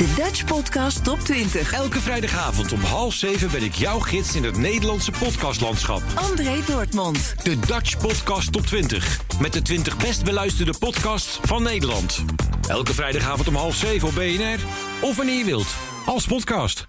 De Dutch Podcast Top 20. Elke vrijdagavond om half zeven ben ik jouw gids in het Nederlandse podcastlandschap. André Dortmund. De Dutch Podcast Top 20. Met de 20 best beluisterde podcasts van Nederland. Elke vrijdagavond om half zeven op BNR. Of wanneer je wilt. Als podcast.